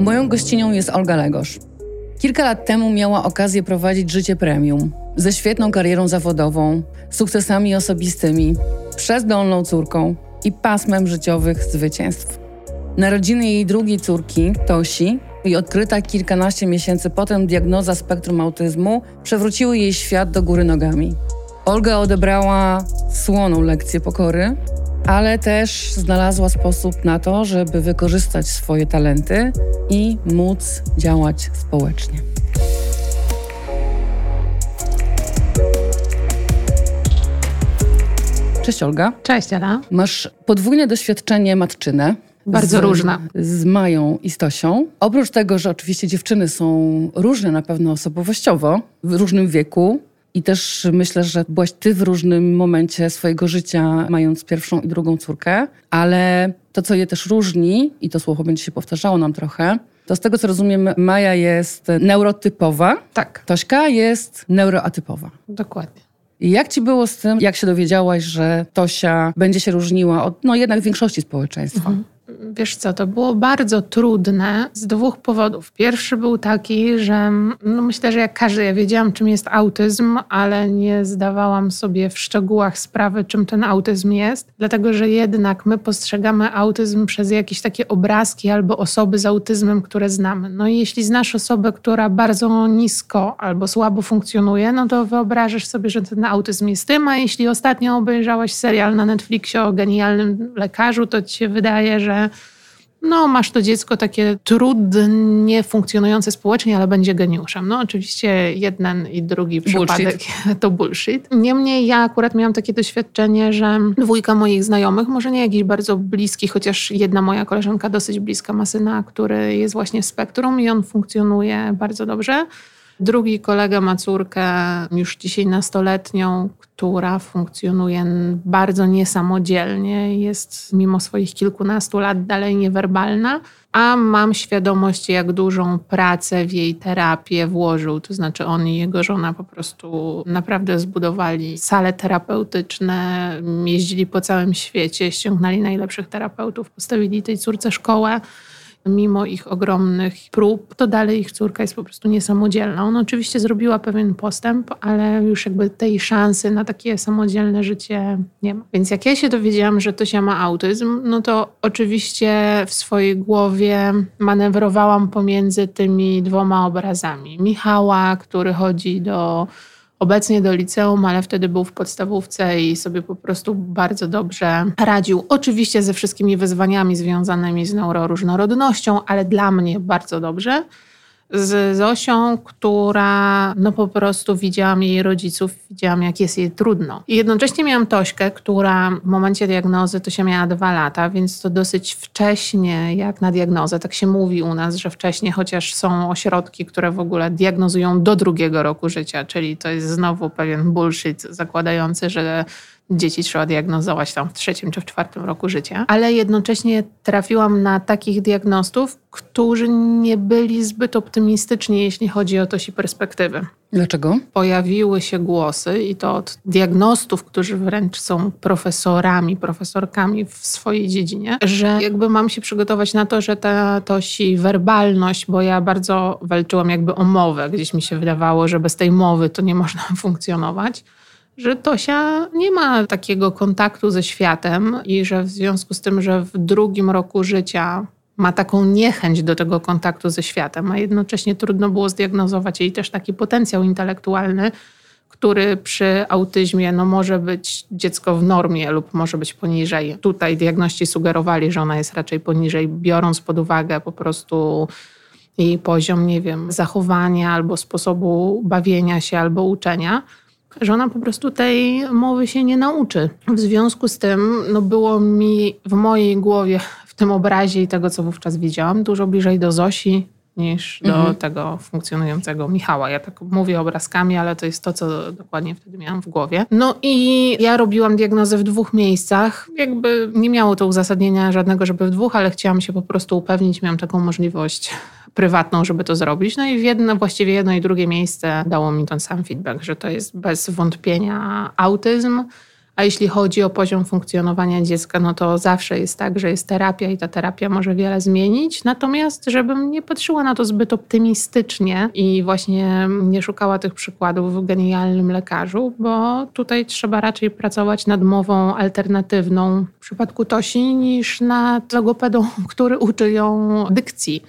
Moją gościnią jest Olga Legosz. Kilka lat temu miała okazję prowadzić życie premium ze świetną karierą zawodową, sukcesami osobistymi, przezdolną córką i pasmem życiowych zwycięstw. Narodziny jej drugiej córki, Tosi, i odkryta kilkanaście miesięcy potem diagnoza spektrum autyzmu przewróciły jej świat do góry nogami. Olga odebrała słoną lekcję pokory, ale też znalazła sposób na to, żeby wykorzystać swoje talenty i móc działać społecznie. Cześć Olga. Cześć Ela. Masz podwójne doświadczenie matczyne. Bardzo z, różne. Z Mają i Stosią. Oprócz tego, że oczywiście dziewczyny są różne na pewno osobowościowo, w różnym wieku, i też myślę, że byłaś ty w różnym momencie swojego życia, mając pierwszą i drugą córkę, ale to, co je też różni, i to słowo będzie się powtarzało nam trochę, to z tego, co rozumiem, Maja jest neurotypowa. Tak. Tośka jest neuroatypowa. Dokładnie. I jak ci było z tym, jak się dowiedziałaś, że Tosia będzie się różniła od no jednak większości społeczeństwa? Mhm. Wiesz co, to było bardzo trudne z dwóch powodów. Pierwszy był taki, że no myślę, że jak każdy, ja wiedziałam, czym jest autyzm, ale nie zdawałam sobie w szczegółach sprawy, czym ten autyzm jest, dlatego że jednak my postrzegamy autyzm przez jakieś takie obrazki albo osoby z autyzmem, które znamy. No i jeśli znasz osobę, która bardzo nisko albo słabo funkcjonuje, no to wyobrażasz sobie, że ten autyzm jest tym, a jeśli ostatnio obejrzałaś serial na Netflixie o genialnym lekarzu, to ci się wydaje, że no, masz to dziecko takie trudnie funkcjonujące społecznie, ale będzie geniuszem. No, oczywiście jeden i drugi przypadek to bullshit. Niemniej ja akurat miałam takie doświadczenie, że dwójka moich znajomych, może nie jakiś bardzo bliski, chociaż jedna moja koleżanka dosyć bliska ma syna, który jest właśnie w spektrum i on funkcjonuje bardzo dobrze. Drugi kolega ma córkę już dzisiaj nastoletnią, która funkcjonuje bardzo niesamodzielnie, jest mimo swoich kilkunastu lat dalej niewerbalna, a mam świadomość, jak dużą pracę w jej terapię włożył. To znaczy, on i jego żona po prostu naprawdę zbudowali sale terapeutyczne, jeździli po całym świecie, ściągnęli najlepszych terapeutów, postawili tej córce szkołę mimo ich ogromnych prób, to dalej ich córka jest po prostu niesamodzielna. Ona oczywiście zrobiła pewien postęp, ale już jakby tej szansy na takie samodzielne życie nie ma. Więc jak ja się dowiedziałam, że Tosia ma autyzm, no to oczywiście w swojej głowie manewrowałam pomiędzy tymi dwoma obrazami. Michała, który chodzi do obecnie do liceum, ale wtedy był w podstawówce i sobie po prostu bardzo dobrze radził. Oczywiście ze wszystkimi wyzwaniami związanymi z neuroróżnorodnością, ale dla mnie bardzo dobrze z Zosią, która no po prostu widziałam jej rodziców, widziałam jak jest jej trudno. I jednocześnie miałam Tośkę, która w momencie diagnozy to się miała dwa lata, więc to dosyć wcześnie jak na diagnozę. Tak się mówi u nas, że wcześniej, chociaż są ośrodki, które w ogóle diagnozują do drugiego roku życia, czyli to jest znowu pewien bullshit zakładający, że dzieci trzeba diagnozować tam w trzecim czy w czwartym roku życia, ale jednocześnie trafiłam na takich diagnostów, którzy nie byli zbyt optymistyczni, jeśli chodzi o tosi perspektywy. Dlaczego? Pojawiły się głosy i to od diagnostów, którzy wręcz są profesorami, profesorkami w swojej dziedzinie, że jakby mam się przygotować na to, że ta tosi werbalność, bo ja bardzo walczyłam jakby o mowę, gdzieś mi się wydawało, że bez tej mowy to nie można funkcjonować że Tosia nie ma takiego kontaktu ze światem i że w związku z tym, że w drugim roku życia ma taką niechęć do tego kontaktu ze światem, a jednocześnie trudno było zdiagnozować jej też taki potencjał intelektualny, który przy autyzmie no, może być dziecko w normie lub może być poniżej. Tutaj diagności sugerowali, że ona jest raczej poniżej, biorąc pod uwagę po prostu jej poziom, nie wiem, zachowania albo sposobu bawienia się albo uczenia że ona po prostu tej mowy się nie nauczy. W związku z tym no było mi w mojej głowie, w tym obrazie i tego, co wówczas widziałam, dużo bliżej do Zosi niż do mhm. tego funkcjonującego Michała. Ja tak mówię obrazkami, ale to jest to, co dokładnie wtedy miałam w głowie. No i ja robiłam diagnozę w dwóch miejscach. Jakby nie miało to uzasadnienia żadnego, żeby w dwóch, ale chciałam się po prostu upewnić, miałam taką możliwość prywatną, żeby to zrobić. No i w jedno, właściwie jedno i drugie miejsce dało mi ten sam feedback, że to jest bez wątpienia autyzm, A jeśli chodzi o poziom funkcjonowania dziecka, no to zawsze jest tak, że jest terapia i ta terapia może wiele zmienić. Natomiast, żebym nie patrzyła na to zbyt optymistycznie i właśnie nie szukała tych przykładów w genialnym lekarzu, bo tutaj trzeba raczej pracować nad mową alternatywną w przypadku Tosi niż nad logopedą, który uczy ją dykcji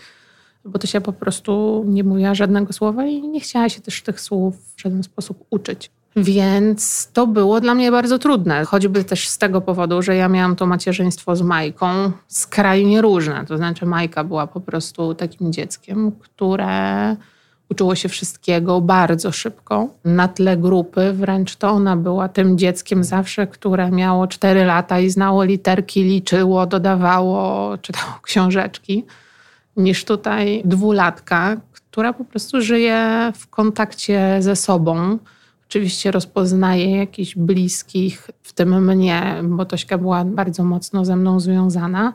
bo to się po prostu nie mówiła żadnego słowa i nie chciała się też tych słów w żaden sposób uczyć. Więc to było dla mnie bardzo trudne, choćby też z tego powodu, że ja miałam to macierzyństwo z Majką skrajnie różne. To znaczy, Majka była po prostu takim dzieckiem, które uczyło się wszystkiego bardzo szybko. Na tle grupy wręcz to ona była tym dzieckiem zawsze, które miało 4 lata i znało literki, liczyło, dodawało, czytało książeczki, niż tutaj dwulatka, która po prostu żyje w kontakcie ze sobą Oczywiście rozpoznaje jakichś bliskich, w tym mnie, bo Tośka była bardzo mocno ze mną związana,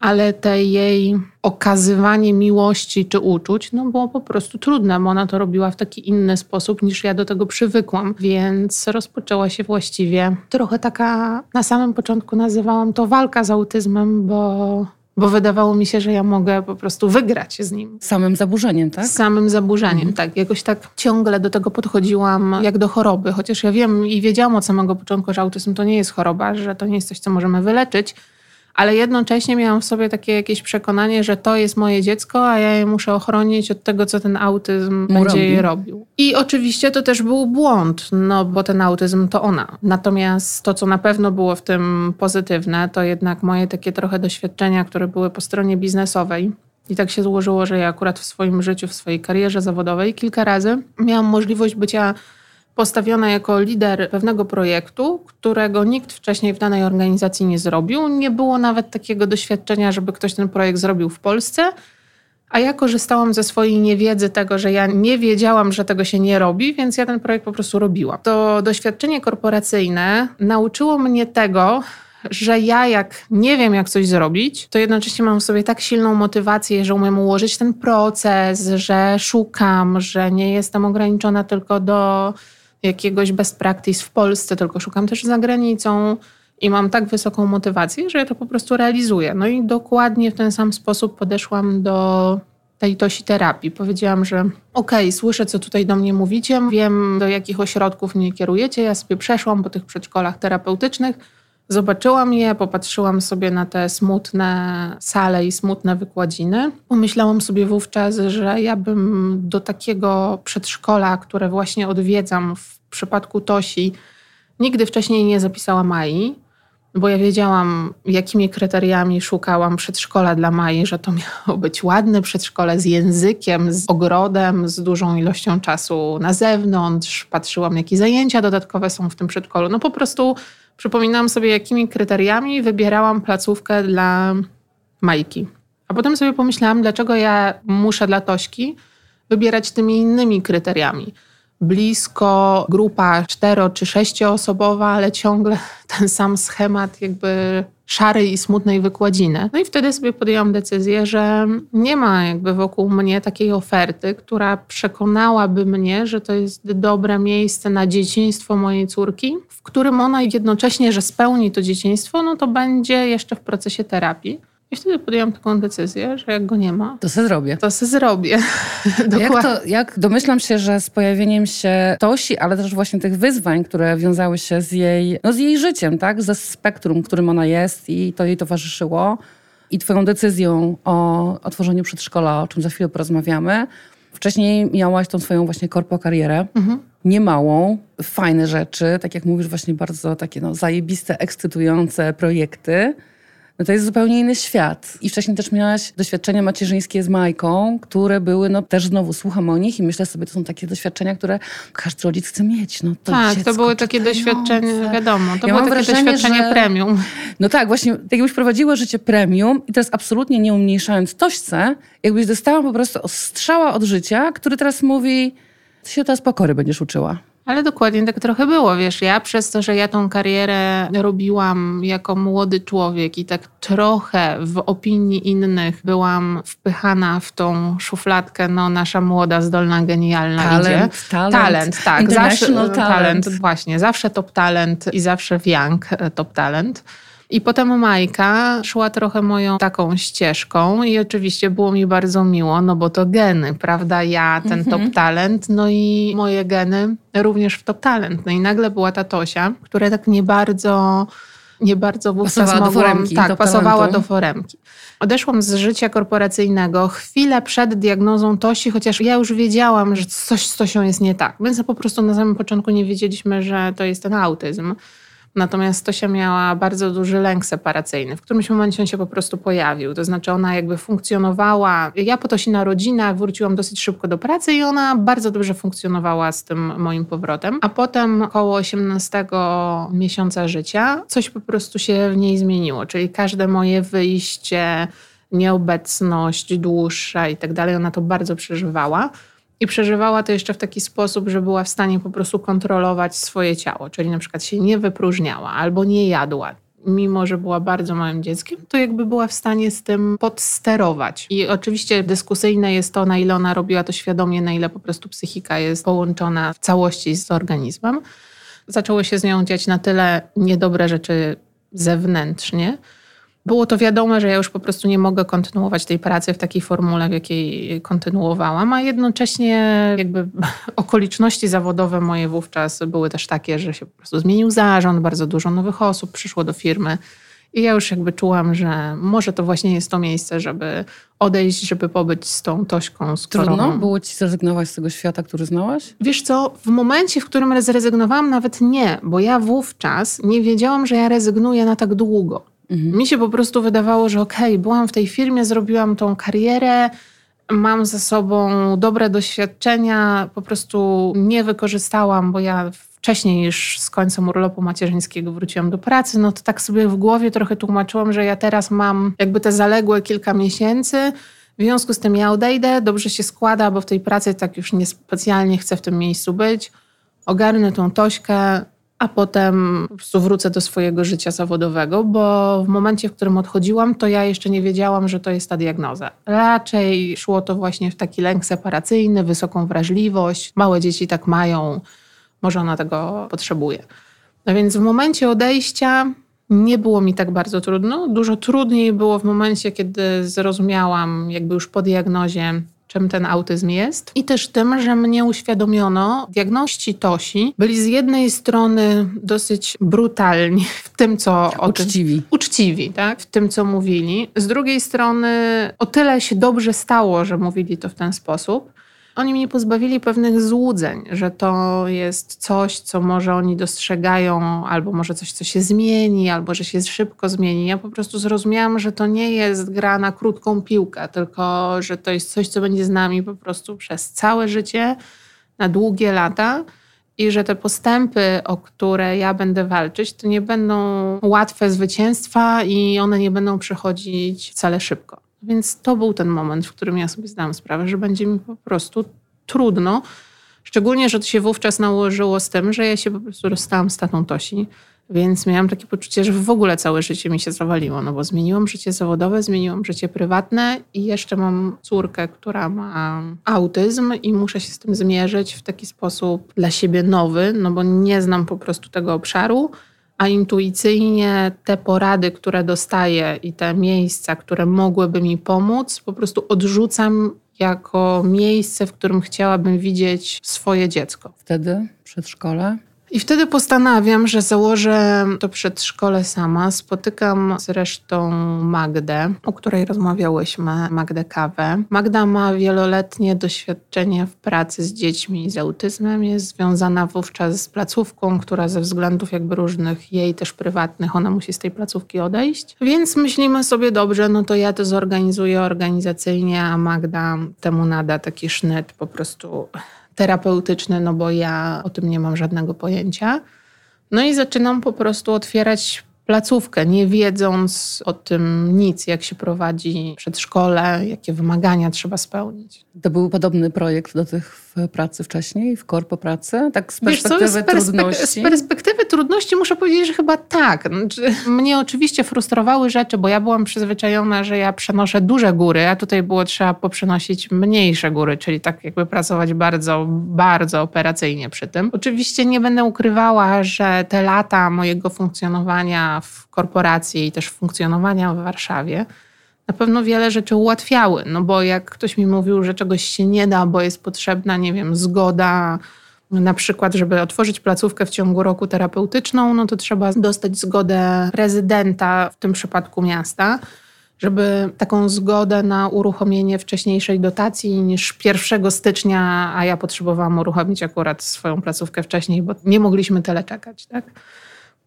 ale te jej okazywanie miłości czy uczuć no było po prostu trudne, bo ona to robiła w taki inny sposób niż ja do tego przywykłam, więc rozpoczęła się właściwie trochę taka, na samym początku nazywałam to walka z autyzmem, bo bo wydawało mi się, że ja mogę po prostu wygrać z nim. Samym zaburzeniem, tak? Z samym zaburzeniem, mhm. tak. Jakoś tak ciągle do tego podchodziłam jak do choroby, chociaż ja wiem i wiedziałam od samego początku, że autyzm to nie jest choroba, że to nie jest coś, co możemy wyleczyć, ale jednocześnie miałam w sobie takie jakieś przekonanie, że to jest moje dziecko, a ja je muszę ochronić od tego, co ten autyzm Mu będzie robi. jej robił. I oczywiście to też był błąd, no bo ten autyzm to ona. Natomiast to, co na pewno było w tym pozytywne, to jednak moje takie trochę doświadczenia, które były po stronie biznesowej. I tak się złożyło, że ja akurat w swoim życiu, w swojej karierze zawodowej kilka razy miałam możliwość bycia postawiona jako lider pewnego projektu, którego nikt wcześniej w danej organizacji nie zrobił. Nie było nawet takiego doświadczenia, żeby ktoś ten projekt zrobił w Polsce. A ja korzystałam ze swojej niewiedzy tego, że ja nie wiedziałam, że tego się nie robi, więc ja ten projekt po prostu robiłam. To doświadczenie korporacyjne nauczyło mnie tego, że ja jak nie wiem, jak coś zrobić, to jednocześnie mam w sobie tak silną motywację, że umiem ułożyć ten proces, że szukam, że nie jestem ograniczona tylko do jakiegoś best practice w Polsce, tylko szukam też za granicą i mam tak wysoką motywację, że ja to po prostu realizuję. No i dokładnie w ten sam sposób podeszłam do tej tosi terapii. Powiedziałam, że okej, okay, słyszę, co tutaj do mnie mówicie, wiem, do jakich ośrodków mnie kierujecie. Ja sobie przeszłam po tych przedszkolach terapeutycznych, zobaczyłam je, popatrzyłam sobie na te smutne sale i smutne wykładziny. Pomyślałam sobie wówczas, że ja bym do takiego przedszkola, które właśnie odwiedzam w przypadku Tosi, nigdy wcześniej nie zapisała Mai bo ja wiedziałam, jakimi kryteriami szukałam przedszkola dla Mai, że to miało być ładne przedszkole z językiem, z ogrodem, z dużą ilością czasu na zewnątrz. Patrzyłam, jakie zajęcia dodatkowe są w tym przedszkolu. No po prostu przypominałam sobie, jakimi kryteriami wybierałam placówkę dla Majki. A potem sobie pomyślałam, dlaczego ja muszę dla Tośki wybierać tymi innymi kryteriami blisko grupa cztero czy sześcioosobowa, ale ciągle ten sam schemat jakby szarej i smutnej wykładziny. No i wtedy sobie podjęłam decyzję, że nie ma jakby wokół mnie takiej oferty, która przekonałaby mnie, że to jest dobre miejsce na dzieciństwo mojej córki, w którym ona jednocześnie, że spełni to dzieciństwo, no to będzie jeszcze w procesie terapii. I wtedy podjęłam taką decyzję, że jak go nie ma, to se zrobię. To se zrobię. jak, to, jak domyślam się, że z pojawieniem się Tosi, ale też właśnie tych wyzwań, które wiązały się z jej, no z jej życiem, tak? ze spektrum, którym ona jest i to jej towarzyszyło, i twoją decyzją o otworzeniu przedszkola, o czym za chwilę porozmawiamy. Wcześniej miałaś tą swoją właśnie korpo karierę, mhm. niemałą, fajne rzeczy, tak jak mówisz, właśnie bardzo takie no, zajebiste, ekscytujące projekty no to jest zupełnie inny świat. I wcześniej też miałaś doświadczenia macierzyńskie z Majką, które były, no też znowu słucham o nich i myślę sobie, to są takie doświadczenia, które każdy rodzic chce mieć. No, to tak, to były takie doświadczenia, wiadomo, to ja było takie wrażenie, doświadczenie że... premium. No tak, właśnie, jakbyś prowadziła życie premium i teraz absolutnie nie umniejszając tośce, jakbyś dostała po prostu ostrzała od życia, który teraz mówi, ty się teraz pokory będziesz uczyła. Ale dokładnie tak trochę było, wiesz, ja przez to, że ja tą karierę robiłam jako młody człowiek i tak trochę w opinii innych byłam wpychana w tą szufladkę, no nasza młoda, zdolna, genialna talent, idzie. Talent, talent tak. Zawsze, talent. talent. Właśnie, zawsze top talent i zawsze w Young e, top talent. I potem Majka szła trochę moją taką ścieżką i oczywiście było mi bardzo miło, no bo to geny, prawda? Ja, ten mhm. top talent, no i moje geny również w top talent. No i nagle była ta Tosia, która tak nie bardzo nie bardzo wówczas pasowała mogłam, do foremki, tak, do pasowała talentu. do foremki. Odeszłam z życia korporacyjnego chwilę przed diagnozą Tosi, chociaż ja już wiedziałam, że coś z Tosią jest nie tak. Więc po prostu na samym początku nie wiedzieliśmy, że to jest ten autyzm. Natomiast Tosia miała bardzo duży lęk separacyjny. W którymś momencie on się po prostu pojawił. To znaczy ona jakby funkcjonowała. Ja po Tosi na rodzinach wróciłam dosyć szybko do pracy i ona bardzo dobrze funkcjonowała z tym moim powrotem. A potem około 18 miesiąca życia coś po prostu się w niej zmieniło. Czyli każde moje wyjście, nieobecność dłuższa i tak dalej, ona to bardzo przeżywała. I przeżywała to jeszcze w taki sposób, że była w stanie po prostu kontrolować swoje ciało, czyli na przykład się nie wypróżniała albo nie jadła. Mimo, że była bardzo małym dzieckiem, to jakby była w stanie z tym podsterować. I oczywiście dyskusyjne jest to, na ile ona robiła to świadomie, na ile po prostu psychika jest połączona w całości z organizmem. Zaczęły się z nią dziać na tyle niedobre rzeczy zewnętrznie, było to wiadome, że ja już po prostu nie mogę kontynuować tej pracy w takiej formule, w jakiej kontynuowałam, a jednocześnie jakby okoliczności zawodowe moje wówczas były też takie, że się po prostu zmienił zarząd, bardzo dużo nowych osób przyszło do firmy. I ja już jakby czułam, że może to właśnie jest to miejsce, żeby odejść, żeby pobyć z tą Tośką, z którą... Trudno było ci zrezygnować z tego świata, który znałaś? Wiesz co, w momencie, w którym zrezygnowałam, nawet nie, bo ja wówczas nie wiedziałam, że ja rezygnuję na tak długo. Mhm. Mi się po prostu wydawało, że okej, okay, byłam w tej firmie, zrobiłam tą karierę, mam ze sobą dobre doświadczenia, po prostu nie wykorzystałam, bo ja wcześniej niż z końcem urlopu macierzyńskiego wróciłam do pracy, no to tak sobie w głowie trochę tłumaczyłam, że ja teraz mam jakby te zaległe kilka miesięcy, w związku z tym ja odejdę, dobrze się składa, bo w tej pracy tak już niespecjalnie chcę w tym miejscu być. Ogarnę tą Tośkę, a potem po prostu wrócę do swojego życia zawodowego, bo w momencie, w którym odchodziłam, to ja jeszcze nie wiedziałam, że to jest ta diagnoza. Raczej szło to właśnie w taki lęk separacyjny, wysoką wrażliwość. Małe dzieci tak mają, może ona tego potrzebuje. No więc w momencie odejścia nie było mi tak bardzo trudno. Dużo trudniej było w momencie, kiedy zrozumiałam, jakby już po diagnozie, czym ten autyzm jest i też tym, że mnie uświadomiono, diagności Tosi byli z jednej strony dosyć brutalni w tym, co... Uczciwi. Tym, uczciwi, tak? W tym, co mówili. Z drugiej strony o tyle się dobrze stało, że mówili to w ten sposób, oni mnie pozbawili pewnych złudzeń, że to jest coś, co może oni dostrzegają, albo może coś, co się zmieni, albo że się szybko zmieni. Ja po prostu zrozumiałam, że to nie jest gra na krótką piłkę, tylko że to jest coś, co będzie z nami po prostu przez całe życie, na długie lata. I że te postępy, o które ja będę walczyć, to nie będą łatwe zwycięstwa i one nie będą przychodzić wcale szybko. Więc to był ten moment, w którym ja sobie zdałam sprawę, że będzie mi po prostu trudno. Szczególnie, że to się wówczas nałożyło z tym, że ja się po prostu rozstałam z tatą Tosi. Więc miałam takie poczucie, że w ogóle całe życie mi się zawaliło, no bo zmieniłam życie zawodowe, zmieniłam życie prywatne i jeszcze mam córkę, która ma autyzm i muszę się z tym zmierzyć w taki sposób dla siebie nowy, no bo nie znam po prostu tego obszaru a intuicyjnie te porady, które dostaję i te miejsca, które mogłyby mi pomóc, po prostu odrzucam jako miejsce, w którym chciałabym widzieć swoje dziecko. Wtedy przedszkole? I wtedy postanawiam, że założę to przedszkole sama. Spotykam zresztą Magdę, o której rozmawiałyśmy, Magdę Kawę. Magda ma wieloletnie doświadczenie w pracy z dziećmi z autyzmem. Jest związana wówczas z placówką, która ze względów jakby różnych, jej też prywatnych, ona musi z tej placówki odejść. Więc myślimy sobie, dobrze, no to ja to zorganizuję organizacyjnie, a Magda temu nada taki sznyt po prostu terapeutyczny, no bo ja o tym nie mam żadnego pojęcia. No i zaczynam po prostu otwierać placówkę, nie wiedząc o tym nic, jak się prowadzi przedszkole, jakie wymagania trzeba spełnić. To był podobny projekt do tych w pracy wcześniej, w korpo pracy? Tak z perspektywy Wiesz co, z perspek- trudności? Z perspektywy trudności muszę powiedzieć, że chyba tak. Znaczy, mnie oczywiście frustrowały rzeczy, bo ja byłam przyzwyczajona, że ja przenoszę duże góry, a tutaj było trzeba poprzenosić mniejsze góry, czyli tak jakby pracować bardzo, bardzo operacyjnie przy tym. Oczywiście nie będę ukrywała, że te lata mojego funkcjonowania w korporacji i też funkcjonowania w Warszawie na pewno wiele rzeczy ułatwiały. No bo jak ktoś mi mówił, że czegoś się nie da, bo jest potrzebna, nie wiem, zgoda, na przykład, żeby otworzyć placówkę w ciągu roku terapeutyczną, no to trzeba dostać zgodę rezydenta, w tym przypadku miasta, żeby taką zgodę na uruchomienie wcześniejszej dotacji niż 1 stycznia, a ja potrzebowałam uruchomić akurat swoją placówkę wcześniej, bo nie mogliśmy tyle czekać. Tak?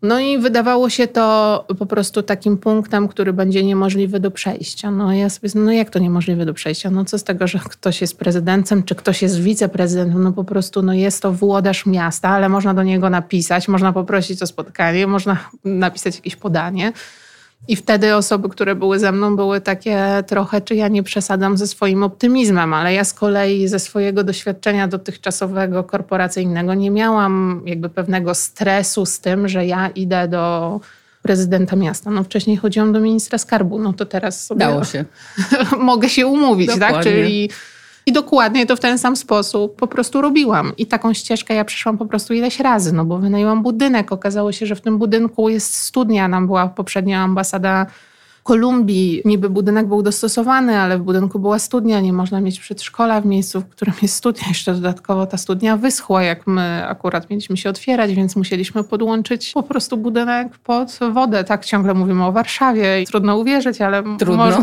No i wydawało się to po prostu takim punktem, który będzie niemożliwy do przejścia. No ja sobie, no jak to niemożliwe do przejścia? No co z tego, że ktoś jest prezydentem, czy ktoś jest wiceprezydentem? No po prostu no jest to włodarz miasta, ale można do niego napisać, można poprosić o spotkanie, można napisać jakieś podanie. I wtedy osoby, które były ze mną, były takie trochę, czy ja nie przesadzam ze swoim optymizmem, ale ja z kolei ze swojego doświadczenia dotychczasowego, korporacyjnego nie miałam jakby pewnego stresu z tym, że ja idę do prezydenta miasta. No wcześniej chodziłam do ministra skarbu, no to teraz sobie Dało się. mogę się umówić, tak? Dokładnie. Czyli i dokładnie to w ten sam sposób po prostu robiłam. I taką ścieżkę ja przeszłam po prostu ileś razy, no bo wynajęłam budynek. Okazało się, że w tym budynku jest studnia. Nam była poprzednia ambasada Kolumbii. Niby budynek był dostosowany, ale w budynku była studnia. Nie można mieć przedszkola w miejscu, w którym jest studnia. Jeszcze dodatkowo ta studnia wyschła, jak my akurat mieliśmy się otwierać, więc musieliśmy podłączyć po prostu budynek pod wodę. Tak ciągle mówimy o Warszawie i trudno uwierzyć, ale Trudno. Moż,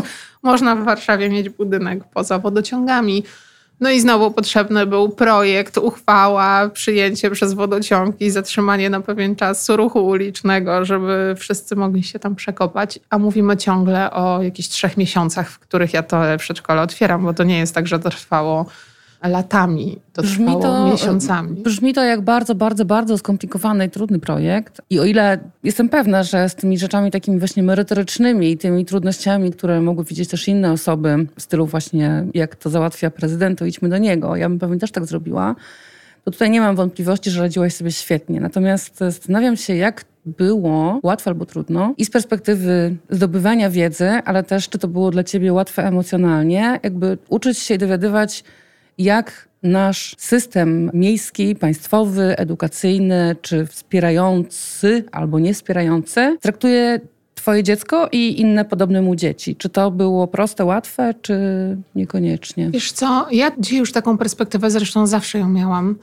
można w Warszawie mieć budynek poza wodociągami. No i znowu potrzebny był projekt, uchwała, przyjęcie przez wodociągi, zatrzymanie na pewien czas ruchu ulicznego, żeby wszyscy mogli się tam przekopać. A mówimy ciągle o jakichś trzech miesiącach, w których ja to przedszkole otwieram, bo to nie jest tak, że to trwało latami, to Brzmi trwało to- miesiącami. Brzmi to jak bardzo, bardzo, bardzo skomplikowany i trudny projekt. I o ile jestem pewna, że z tymi rzeczami takimi właśnie merytorycznymi i tymi trudnościami, które mogły widzieć też inne osoby, w stylu właśnie jak to załatwia prezydent, to idźmy do niego. Ja bym pewnie też tak zrobiła. To tutaj nie mam wątpliwości, że radziłaś sobie świetnie. Natomiast zastanawiam się, jak było łatwo albo trudno i z perspektywy zdobywania wiedzy, ale też czy to było dla ciebie łatwe emocjonalnie, jakby uczyć się i dowiadywać, jak nasz system miejski, państwowy, edukacyjny, czy wspierający albo nie wspierający, traktuje Twoje dziecko i inne podobne mu dzieci. Czy to było proste, łatwe, czy niekoniecznie? Wiesz co, ja dzisiaj już taką perspektywę zresztą zawsze ją miałam,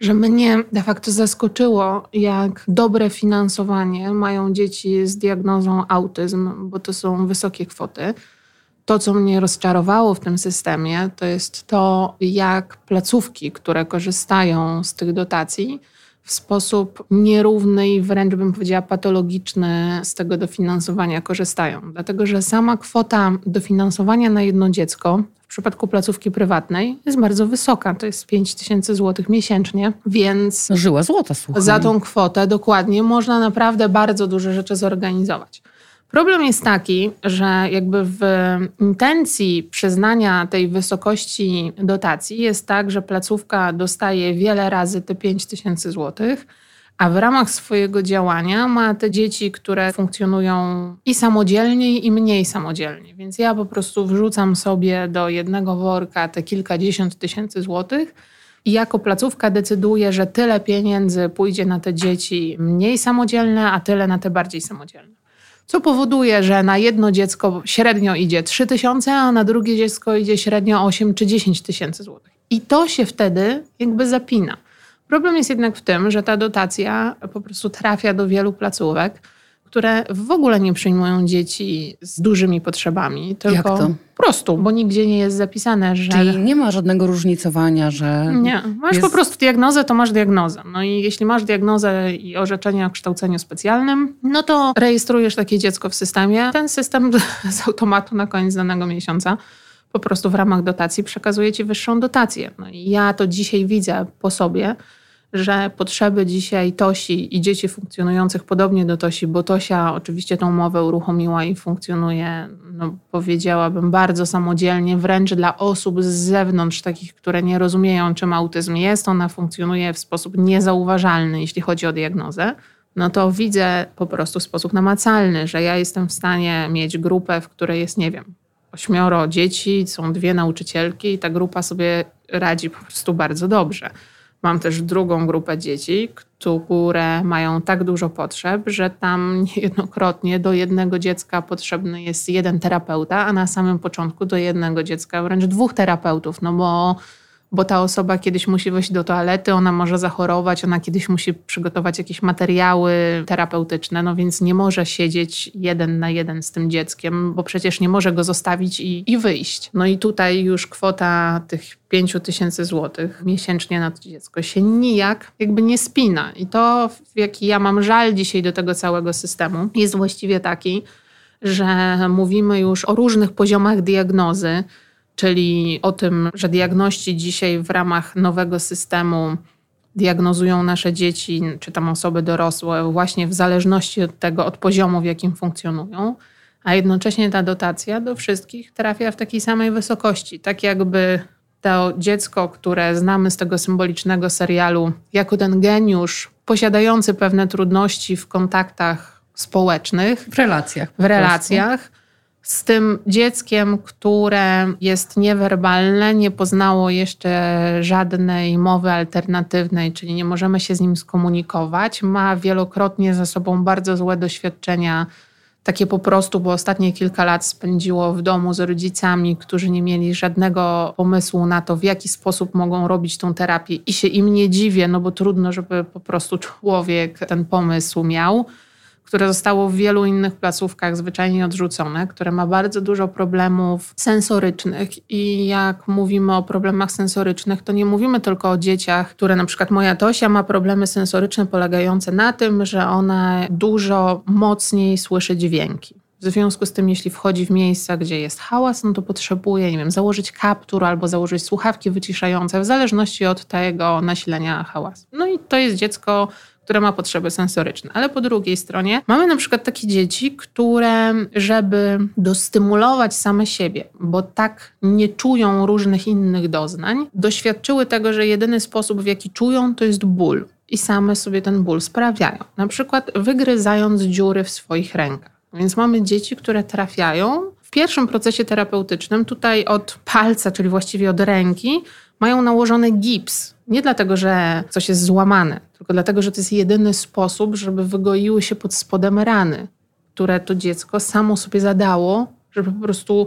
że mnie de facto zaskoczyło, jak dobre finansowanie mają dzieci z diagnozą autyzm, bo to są wysokie kwoty. To, co mnie rozczarowało w tym systemie, to jest to, jak placówki, które korzystają z tych dotacji, w sposób nierówny i wręcz bym powiedziała patologiczny z tego dofinansowania korzystają. Dlatego, że sama kwota dofinansowania na jedno dziecko w przypadku placówki prywatnej jest bardzo wysoka. To jest 5 tysięcy złotych miesięcznie, więc żyła złota, słuchaj. za tą kwotę dokładnie można naprawdę bardzo duże rzeczy zorganizować. Problem jest taki, że jakby w intencji przyznania tej wysokości dotacji jest tak, że placówka dostaje wiele razy te 5 tysięcy złotych, a w ramach swojego działania ma te dzieci, które funkcjonują i samodzielnie, i mniej samodzielnie. Więc ja po prostu wrzucam sobie do jednego worka te kilkadziesiąt tysięcy złotych i jako placówka decyduję, że tyle pieniędzy pójdzie na te dzieci mniej samodzielne, a tyle na te bardziej samodzielne. Co powoduje, że na jedno dziecko średnio idzie 3 tysiące, a na drugie dziecko idzie średnio 8 czy 10 tysięcy złotych. I to się wtedy jakby zapina. Problem jest jednak w tym, że ta dotacja po prostu trafia do wielu placówek, które w ogóle nie przyjmują dzieci z dużymi potrzebami, tylko to? po prostu, bo nigdzie nie jest zapisane, że... Czyli nie ma żadnego różnicowania, że... Nie, masz jest- po prostu diagnozę, to masz diagnozę. No i jeśli masz diagnozę i orzeczenie o kształceniu specjalnym, no to rejestrujesz takie dziecko w systemie. Ten system z automatu na koniec danego miesiąca po prostu w ramach dotacji przekazuje ci wyższą dotację. No i ja to dzisiaj widzę po sobie, że potrzeby dzisiaj Tosi i dzieci funkcjonujących podobnie do Tosi, bo Tosia oczywiście tą mowę uruchomiła i funkcjonuje, no, powiedziałabym, bardzo samodzielnie, wręcz dla osób z zewnątrz, takich, które nie rozumieją, czym autyzm jest, ona funkcjonuje w sposób niezauważalny, jeśli chodzi o diagnozę. No to widzę po prostu w sposób namacalny, że ja jestem w stanie mieć grupę, w której jest, nie wiem, ośmioro dzieci, są dwie nauczycielki i ta grupa sobie radzi po prostu bardzo dobrze. Mam też drugą grupę dzieci, które mają tak dużo potrzeb, że tam niejednokrotnie do jednego dziecka potrzebny jest jeden terapeuta, a na samym początku do jednego dziecka wręcz dwóch terapeutów, no bo bo ta osoba kiedyś musi wejść do toalety, ona może zachorować, ona kiedyś musi przygotować jakieś materiały terapeutyczne, no więc nie może siedzieć jeden na jeden z tym dzieckiem, bo przecież nie może go zostawić i, i wyjść. No i tutaj już kwota tych 5 tysięcy złotych miesięcznie na to dziecko się nijak jakby nie spina. I to, w jaki ja mam żal dzisiaj do tego całego systemu, jest właściwie taki, że mówimy już o różnych poziomach diagnozy, czyli o tym, że diagności dzisiaj w ramach nowego systemu diagnozują nasze dzieci, czy tam osoby dorosłe, właśnie w zależności od tego, od poziomu, w jakim funkcjonują, a jednocześnie ta dotacja do wszystkich trafia w takiej samej wysokości. Tak jakby to dziecko, które znamy z tego symbolicznego serialu, jako ten geniusz posiadający pewne trudności w kontaktach społecznych, w relacjach. W relacjach z tym dzieckiem, które jest niewerbalne, nie poznało jeszcze żadnej mowy alternatywnej, czyli nie możemy się z nim skomunikować, ma wielokrotnie ze sobą bardzo złe doświadczenia, takie po prostu, bo ostatnie kilka lat spędziło w domu z rodzicami, którzy nie mieli żadnego pomysłu na to, w jaki sposób mogą robić tą terapię, i się im nie dziwię, no bo trudno, żeby po prostu człowiek ten pomysł miał które zostało w wielu innych placówkach zwyczajnie odrzucone, które ma bardzo dużo problemów sensorycznych. I jak mówimy o problemach sensorycznych, to nie mówimy tylko o dzieciach, które na przykład moja Tosia ma problemy sensoryczne polegające na tym, że ona dużo mocniej słyszy dźwięki. W związku z tym, jeśli wchodzi w miejsca, gdzie jest hałas, no to potrzebuje, nie wiem, założyć kaptur albo założyć słuchawki wyciszające, w zależności od tego nasilenia hałasu. No i to jest dziecko, które ma potrzeby sensoryczne. Ale po drugiej stronie mamy na przykład takie dzieci, które, żeby dostymulować same siebie, bo tak nie czują różnych innych doznań, doświadczyły tego, że jedyny sposób, w jaki czują, to jest ból. I same sobie ten ból sprawiają. Na przykład wygryzając dziury w swoich rękach. Więc mamy dzieci, które trafiają w pierwszym procesie terapeutycznym, tutaj od palca, czyli właściwie od ręki, mają nałożony gips. Nie dlatego, że coś jest złamane, tylko dlatego, że to jest jedyny sposób, żeby wygoiły się pod spodem rany, które to dziecko samo sobie zadało, żeby po prostu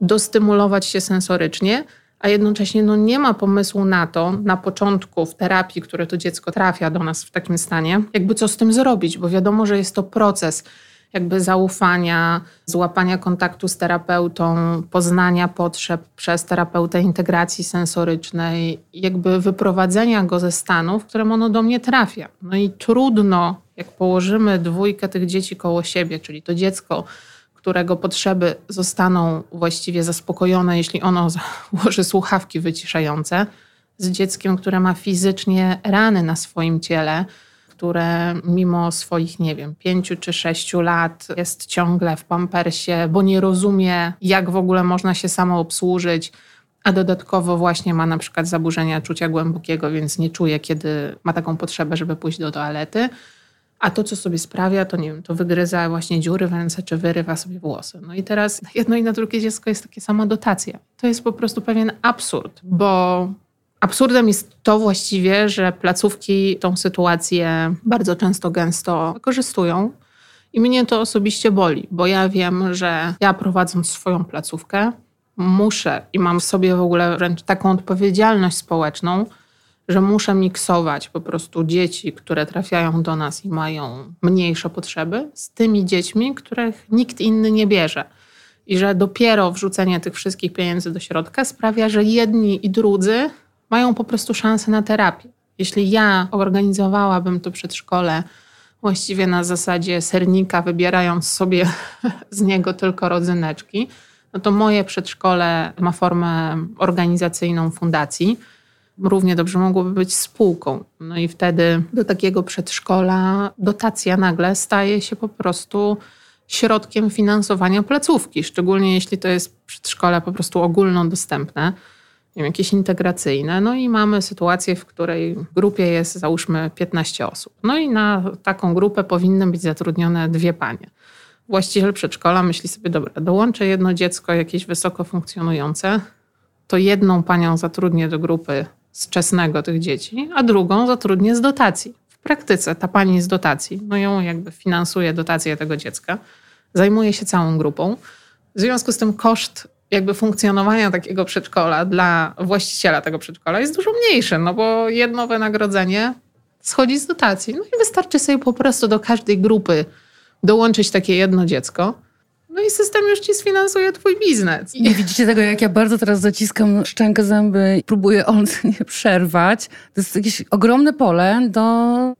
dostymulować się sensorycznie, a jednocześnie no, nie ma pomysłu na to na początku w terapii, które to dziecko trafia do nas w takim stanie, jakby co z tym zrobić, bo wiadomo, że jest to proces jakby zaufania, złapania kontaktu z terapeutą, poznania potrzeb przez terapeutę integracji sensorycznej, jakby wyprowadzenia go ze stanu, w którym ono do mnie trafia. No i trudno, jak położymy dwójkę tych dzieci koło siebie, czyli to dziecko, którego potrzeby zostaną właściwie zaspokojone, jeśli ono założy słuchawki wyciszające, z dzieckiem, które ma fizycznie rany na swoim ciele, które mimo swoich, nie wiem, pięciu czy sześciu lat jest ciągle w pampersie, bo nie rozumie, jak w ogóle można się samo obsłużyć, a dodatkowo właśnie ma na przykład zaburzenia czucia głębokiego, więc nie czuje, kiedy ma taką potrzebę, żeby pójść do toalety. A to, co sobie sprawia, to nie wiem, to wygryza właśnie dziury w ręce, czy wyrywa sobie włosy. No i teraz jedno i na drugie dziecko jest takie sama dotacja. To jest po prostu pewien absurd, bo Absurdem jest to właściwie, że placówki tą sytuację bardzo często, gęsto wykorzystują. I mnie to osobiście boli, bo ja wiem, że ja prowadząc swoją placówkę, muszę i mam w sobie w ogóle wręcz taką odpowiedzialność społeczną, że muszę miksować po prostu dzieci, które trafiają do nas i mają mniejsze potrzeby, z tymi dziećmi, których nikt inny nie bierze. I że dopiero wrzucenie tych wszystkich pieniędzy do środka sprawia, że jedni i drudzy mają po prostu szansę na terapię. Jeśli ja organizowałabym to przedszkole właściwie na zasadzie sernika, wybierając sobie z niego tylko rodzyneczki, no to moje przedszkole ma formę organizacyjną fundacji. równie dobrze mogłoby być spółką. No i wtedy do takiego przedszkola dotacja nagle staje się po prostu środkiem finansowania placówki, szczególnie jeśli to jest przedszkole po prostu ogólnodostępne, jakieś integracyjne. No i mamy sytuację, w której w grupie jest załóżmy 15 osób. No i na taką grupę powinny być zatrudnione dwie panie. Właściciel przedszkola myśli sobie, dobra, dołączę jedno dziecko jakieś wysoko funkcjonujące, to jedną panią zatrudnię do grupy z czesnego tych dzieci, a drugą zatrudnię z dotacji. W praktyce ta pani z dotacji, no ją jakby finansuje dotację tego dziecka, zajmuje się całą grupą. W związku z tym koszt jakby funkcjonowania takiego przedszkola dla właściciela tego przedszkola jest dużo mniejszy, no bo jedno wynagrodzenie schodzi z dotacji. No i wystarczy sobie po prostu do każdej grupy dołączyć takie jedno dziecko no i system już ci sfinansuje twój biznes. I widzicie tego, jak ja bardzo teraz zaciskam szczękę zęby, próbuję on nie przerwać. To jest jakieś ogromne pole do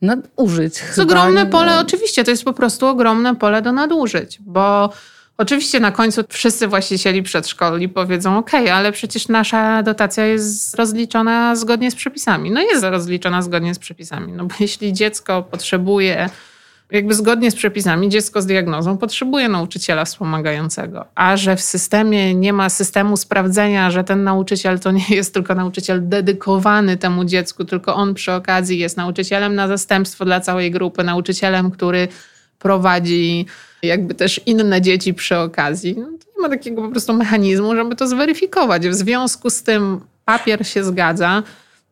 nadużyć. To jest ogromne pole, oczywiście, to jest po prostu ogromne pole do nadużyć, bo Oczywiście na końcu wszyscy właścicieli przedszkoli powiedzą: OK, ale przecież nasza dotacja jest rozliczona zgodnie z przepisami. No jest rozliczona zgodnie z przepisami, no bo jeśli dziecko potrzebuje jakby zgodnie z przepisami dziecko z diagnozą potrzebuje nauczyciela wspomagającego, a że w systemie nie ma systemu sprawdzenia, że ten nauczyciel to nie jest tylko nauczyciel dedykowany temu dziecku, tylko on przy okazji jest nauczycielem na zastępstwo dla całej grupy, nauczycielem, który prowadzi jakby też inne dzieci przy okazji. No to nie ma takiego po prostu mechanizmu, żeby to zweryfikować. W związku z tym papier się zgadza,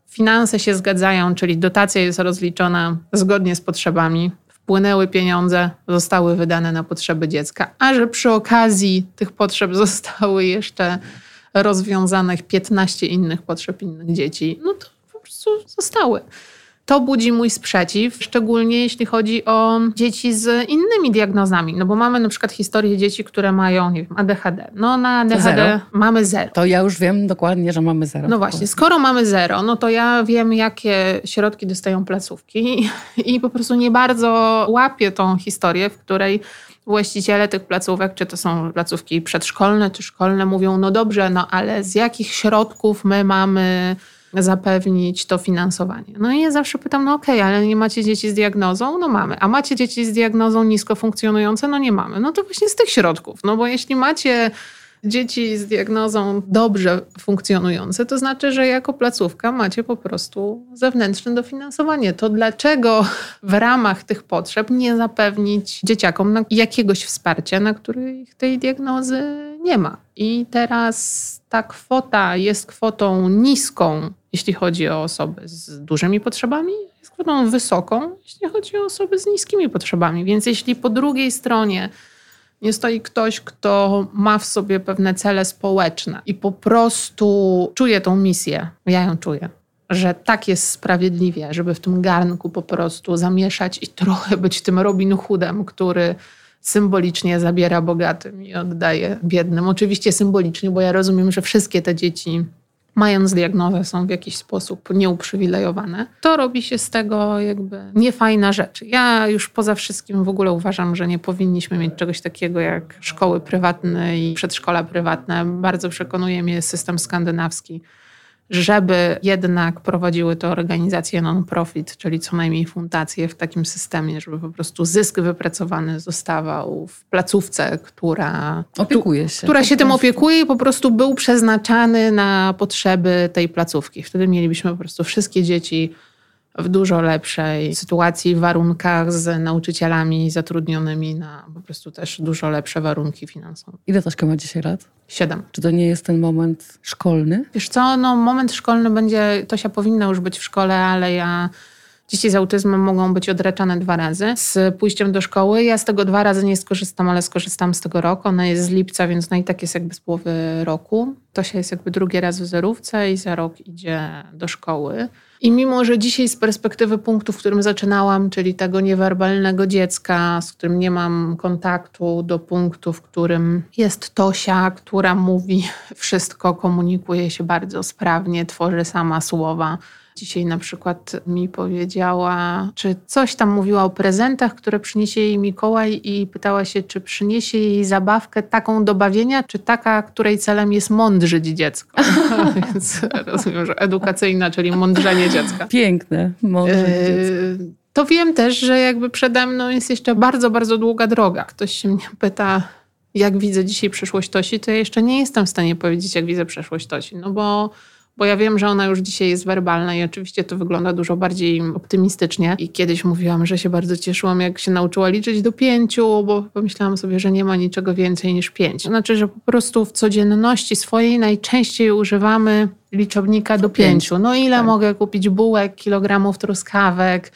finanse się zgadzają, czyli dotacja jest rozliczona zgodnie z potrzebami wpłynęły pieniądze, zostały wydane na potrzeby dziecka, a że przy okazji tych potrzeb zostały jeszcze rozwiązanych 15 innych potrzeb innych dzieci, no to po prostu zostały to budzi mój sprzeciw, szczególnie jeśli chodzi o dzieci z innymi diagnozami. No bo mamy na przykład historię dzieci, które mają, nie wiem, ADHD. No na ADHD zero. mamy zero. To ja już wiem dokładnie, że mamy zero. No właśnie, skoro mamy zero, no to ja wiem, jakie środki dostają placówki i po prostu nie bardzo łapię tą historię, w której właściciele tych placówek, czy to są placówki przedszkolne, czy szkolne, mówią, no dobrze, no ale z jakich środków my mamy zapewnić to finansowanie. No i ja zawsze pytam, no okej, okay, ale nie macie dzieci z diagnozą? No mamy. A macie dzieci z diagnozą nisko funkcjonujące? No nie mamy. No to właśnie z tych środków. No bo jeśli macie dzieci z diagnozą dobrze funkcjonujące, to znaczy, że jako placówka macie po prostu zewnętrzne dofinansowanie. To dlaczego w ramach tych potrzeb nie zapewnić dzieciakom jakiegoś wsparcia, na których tej diagnozy nie ma? I teraz ta kwota jest kwotą niską, jeśli chodzi o osoby z dużymi potrzebami, jest kwotą wysoką, jeśli chodzi o osoby z niskimi potrzebami. Więc jeśli po drugiej stronie nie stoi ktoś, kto ma w sobie pewne cele społeczne i po prostu czuje tą misję, ja ją czuję, że tak jest sprawiedliwie, żeby w tym garnku po prostu zamieszać i trochę być tym Robin Hoodem, który symbolicznie zabiera bogatym i oddaje biednym. Oczywiście symbolicznie, bo ja rozumiem, że wszystkie te dzieci mając diagnozę, są w jakiś sposób nieuprzywilejowane, to robi się z tego jakby niefajna rzecz. Ja już poza wszystkim w ogóle uważam, że nie powinniśmy mieć czegoś takiego jak szkoły prywatne i przedszkola prywatne. Bardzo przekonuje mnie system skandynawski żeby jednak prowadziły to organizacje non-profit, czyli co najmniej fundacje w takim systemie, żeby po prostu zysk wypracowany zostawał w placówce, która opiekuje się. Która się tym opiekuje i po prostu był przeznaczany na potrzeby tej placówki. Wtedy mielibyśmy po prostu wszystkie dzieci w dużo lepszej sytuacji, warunkach z nauczycielami zatrudnionymi na po prostu też dużo lepsze warunki finansowe. Ile Tośka ma dzisiaj lat? Siedem. Czy to nie jest ten moment szkolny? Wiesz co, no moment szkolny będzie, Tosia powinna już być w szkole, ale ja... Dzieci z autyzmem mogą być odreczane dwa razy z pójściem do szkoły. Ja z tego dwa razy nie skorzystam, ale skorzystam z tego roku. Ona jest z lipca, więc no i tak jest jakby z połowy roku. Tosia jest jakby drugi raz w zerówce i za rok idzie do szkoły. I mimo, że dzisiaj z perspektywy punktu, w którym zaczynałam, czyli tego niewerbalnego dziecka, z którym nie mam kontaktu, do punktu, w którym jest Tosia, która mówi wszystko, komunikuje się bardzo sprawnie, tworzy sama słowa, Dzisiaj na przykład mi powiedziała, czy coś tam mówiła o prezentach, które przyniesie jej Mikołaj i pytała się, czy przyniesie jej zabawkę taką do bawienia, czy taka, której celem jest mądrzyć dziecko. Więc rozumiem, że edukacyjna, czyli mądrzenie dziecka. Piękne, mądrzenie dziecko. To wiem też, że jakby przede mną jest jeszcze bardzo, bardzo długa droga. Ktoś się mnie pyta, jak widzę dzisiaj przyszłość Tosi, to ja jeszcze nie jestem w stanie powiedzieć, jak widzę przyszłość Tosi, no bo bo ja wiem, że ona już dzisiaj jest werbalna i oczywiście to wygląda dużo bardziej optymistycznie. I kiedyś mówiłam, że się bardzo cieszyłam, jak się nauczyła liczyć do pięciu, bo pomyślałam sobie, że nie ma niczego więcej niż pięć. Znaczy, że po prostu w codzienności swojej najczęściej używamy liczebnika do pięciu. No ile tak. mogę kupić bułek, kilogramów truskawek,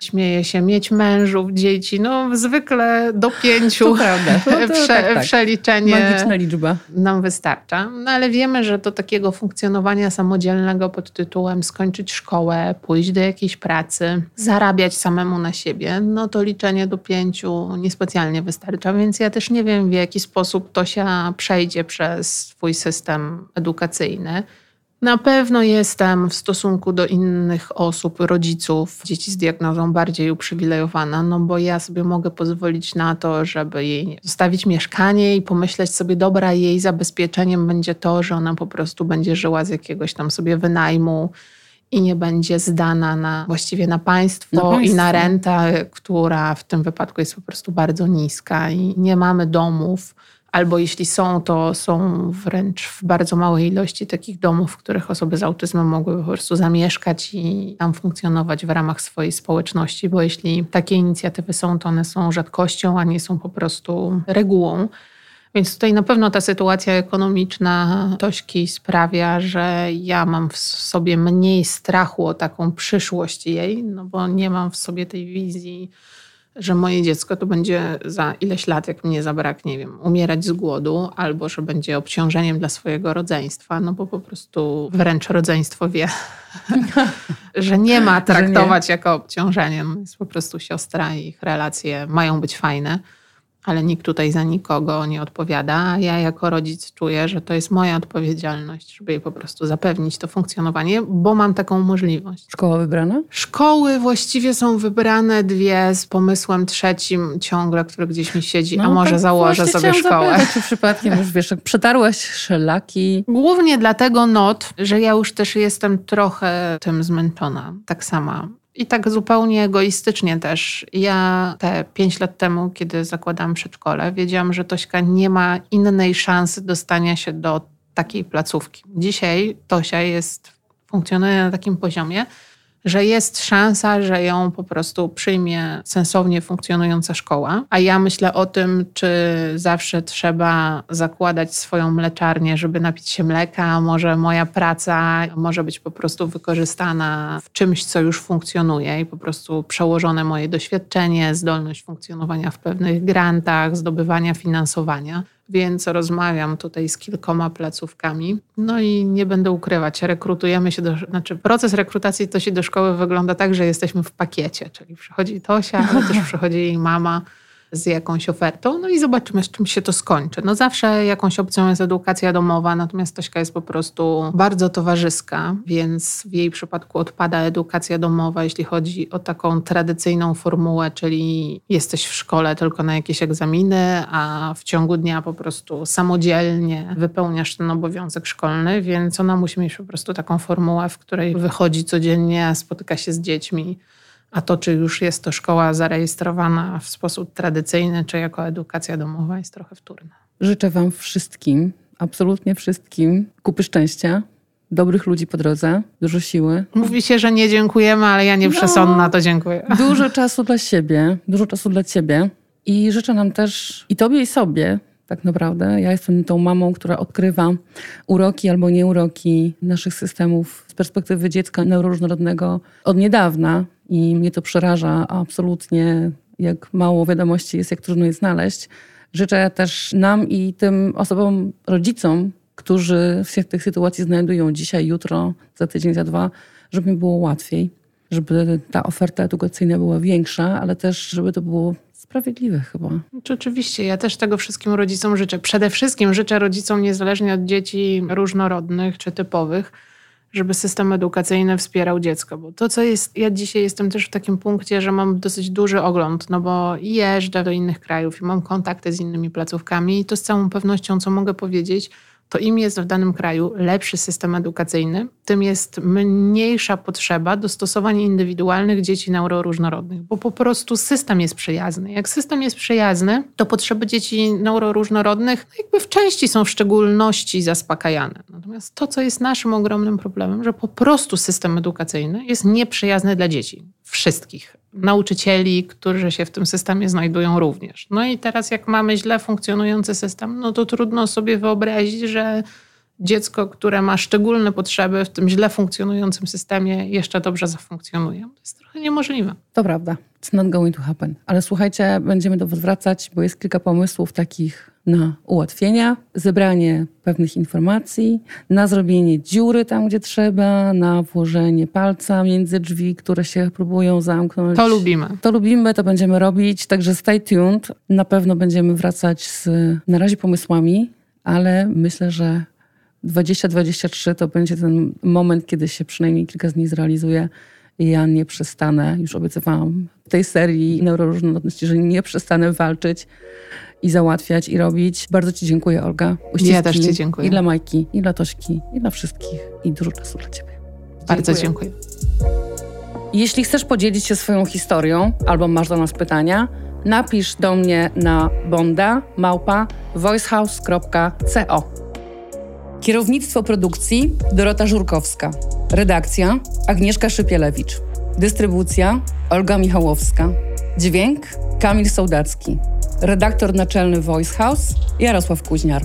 Śmieje się mieć mężów, dzieci. No zwykle do pięciu to prawda. To, to, Prze, tak, tak. przeliczenie Magiczna liczba. nam wystarcza. No ale wiemy, że do takiego funkcjonowania samodzielnego pod tytułem skończyć szkołę, pójść do jakiejś pracy, zarabiać samemu na siebie, no to liczenie do pięciu niespecjalnie wystarcza. Więc ja też nie wiem, w jaki sposób to się przejdzie przez swój system edukacyjny. Na pewno jestem w stosunku do innych osób, rodziców, dzieci z diagnozą bardziej uprzywilejowana, no bo ja sobie mogę pozwolić na to, żeby jej zostawić mieszkanie i pomyśleć sobie, dobra, jej zabezpieczeniem będzie to, że ona po prostu będzie żyła z jakiegoś tam sobie wynajmu i nie będzie zdana na właściwie na państwo, na państwo, i na rentę, która w tym wypadku jest po prostu bardzo niska i nie mamy domów albo jeśli są, to są wręcz w bardzo małej ilości takich domów, w których osoby z autyzmem mogłyby po prostu zamieszkać i tam funkcjonować w ramach swojej społeczności, bo jeśli takie inicjatywy są, to one są rzadkością, a nie są po prostu regułą. Więc tutaj na pewno ta sytuacja ekonomiczna Tośki sprawia, że ja mam w sobie mniej strachu o taką przyszłość jej, no bo nie mam w sobie tej wizji że moje dziecko to będzie za ileś lat, jak mnie zabraknie, nie wiem, umierać z głodu, albo że będzie obciążeniem dla swojego rodzeństwa, no bo po prostu wręcz rodzeństwo wie, że nie ma traktować nie. jako obciążenie. No jest po prostu siostra i ich relacje mają być fajne ale nikt tutaj za nikogo nie odpowiada, a ja jako rodzic czuję, że to jest moja odpowiedzialność, żeby jej po prostu zapewnić to funkcjonowanie, bo mam taką możliwość. Szkoła wybrana? Szkoły właściwie są wybrane dwie z pomysłem trzecim ciągle, który gdzieś mi siedzi, no, a może tak założę sobie szkołę. Zapytać, czy przypadkiem już wiesz, przetarłaś szlaki? Głównie dlatego not, że ja już też jestem trochę tym zmęczona, tak sama. I tak zupełnie egoistycznie też. Ja te pięć lat temu, kiedy zakładałam przedszkole, wiedziałam, że Tośka nie ma innej szansy dostania się do takiej placówki. Dzisiaj Tosia jest, funkcjonuje na takim poziomie, że jest szansa, że ją po prostu przyjmie sensownie funkcjonująca szkoła. A ja myślę o tym, czy zawsze trzeba zakładać swoją mleczarnię, żeby napić się mleka, może moja praca może być po prostu wykorzystana w czymś, co już funkcjonuje i po prostu przełożone moje doświadczenie, zdolność funkcjonowania w pewnych grantach, zdobywania finansowania więc rozmawiam tutaj z kilkoma placówkami. No i nie będę ukrywać, rekrutujemy się do, znaczy proces rekrutacji to się do szkoły wygląda tak, że jesteśmy w pakiecie, czyli przychodzi Tosia, ale też przychodzi jej mama, z jakąś ofertą, no i zobaczymy, z czym się to skończy. No zawsze jakąś opcją jest edukacja domowa, natomiast Tośka jest po prostu bardzo towarzyska, więc w jej przypadku odpada edukacja domowa, jeśli chodzi o taką tradycyjną formułę, czyli jesteś w szkole tylko na jakieś egzaminy, a w ciągu dnia po prostu samodzielnie wypełniasz ten obowiązek szkolny, więc ona musi mieć po prostu taką formułę, w której wychodzi codziennie, spotyka się z dziećmi, a to, czy już jest to szkoła zarejestrowana w sposób tradycyjny, czy jako edukacja domowa, jest trochę wtórne. Życzę Wam wszystkim, absolutnie wszystkim, kupy szczęścia, dobrych ludzi po drodze, dużo siły. Mówi się, że nie dziękujemy, ale ja nie no, to dziękuję. Dużo czasu dla siebie, dużo czasu dla Ciebie i życzę nam też i Tobie i sobie tak naprawdę. Ja jestem tą mamą, która odkrywa uroki albo nieuroki naszych systemów z perspektywy dziecka neuroróżnorodnego od niedawna i mnie to przeraża absolutnie, jak mało wiadomości jest, jak trudno je znaleźć. Życzę też nam i tym osobom, rodzicom, którzy się w tych sytuacji znajdują dzisiaj, jutro, za tydzień, za dwa, żeby mi było łatwiej, żeby ta oferta edukacyjna była większa, ale też, żeby to było sprawiedliwe chyba. Czy oczywiście, ja też tego wszystkim rodzicom życzę. Przede wszystkim życzę rodzicom, niezależnie od dzieci różnorodnych czy typowych, żeby system edukacyjny wspierał dziecko. Bo to, co jest, ja dzisiaj jestem też w takim punkcie, że mam dosyć duży ogląd, no bo jeżdżę do innych krajów i mam kontakty z innymi placówkami i to z całą pewnością, co mogę powiedzieć, to im jest w danym kraju lepszy system edukacyjny, tym jest mniejsza potrzeba dostosowań indywidualnych dzieci neuroróżnorodnych, bo po prostu system jest przyjazny. Jak system jest przyjazny, to potrzeby dzieci neuroróżnorodnych no jakby w części są w szczególności zaspokajane. Natomiast to, co jest naszym ogromnym problemem, że po prostu system edukacyjny jest nieprzyjazny dla dzieci. Wszystkich nauczycieli, którzy się w tym systemie znajdują również. No i teraz jak mamy źle funkcjonujący system, no to trudno sobie wyobrazić, że dziecko, które ma szczególne potrzeby w tym źle funkcjonującym systemie jeszcze dobrze zafunkcjonuje. To jest trochę niemożliwe. To prawda. It's not going to happen. Ale słuchajcie, będziemy do was wracać, bo jest kilka pomysłów takich na ułatwienia, zebranie pewnych informacji, na zrobienie dziury tam, gdzie trzeba, na włożenie palca między drzwi, które się próbują zamknąć. To lubimy. To lubimy, to będziemy robić, także stay tuned. Na pewno będziemy wracać z na razie pomysłami, ale myślę, że 2023 to będzie ten moment, kiedy się przynajmniej kilka z nich zrealizuje. I ja nie przestanę, już obiecywałam w tej serii neuroróżnorodności, że nie przestanę walczyć i załatwiać i robić. Bardzo Ci dziękuję, Olga. Uściski ja też Ci dziękuję. I dla Majki, i dla Tośki, i dla wszystkich. I dużo czasu dla Ciebie. Bardzo dziękuję. Jeśli chcesz podzielić się swoją historią albo masz do nas pytania, napisz do mnie na bonda małpa voicehouse.co. Kierownictwo produkcji Dorota Żurkowska. Redakcja Agnieszka Szypielewicz. Dystrybucja Olga Michałowska. Dźwięk Kamil Sołdacki. Redaktor naczelny Voice House Jarosław Kuźniar.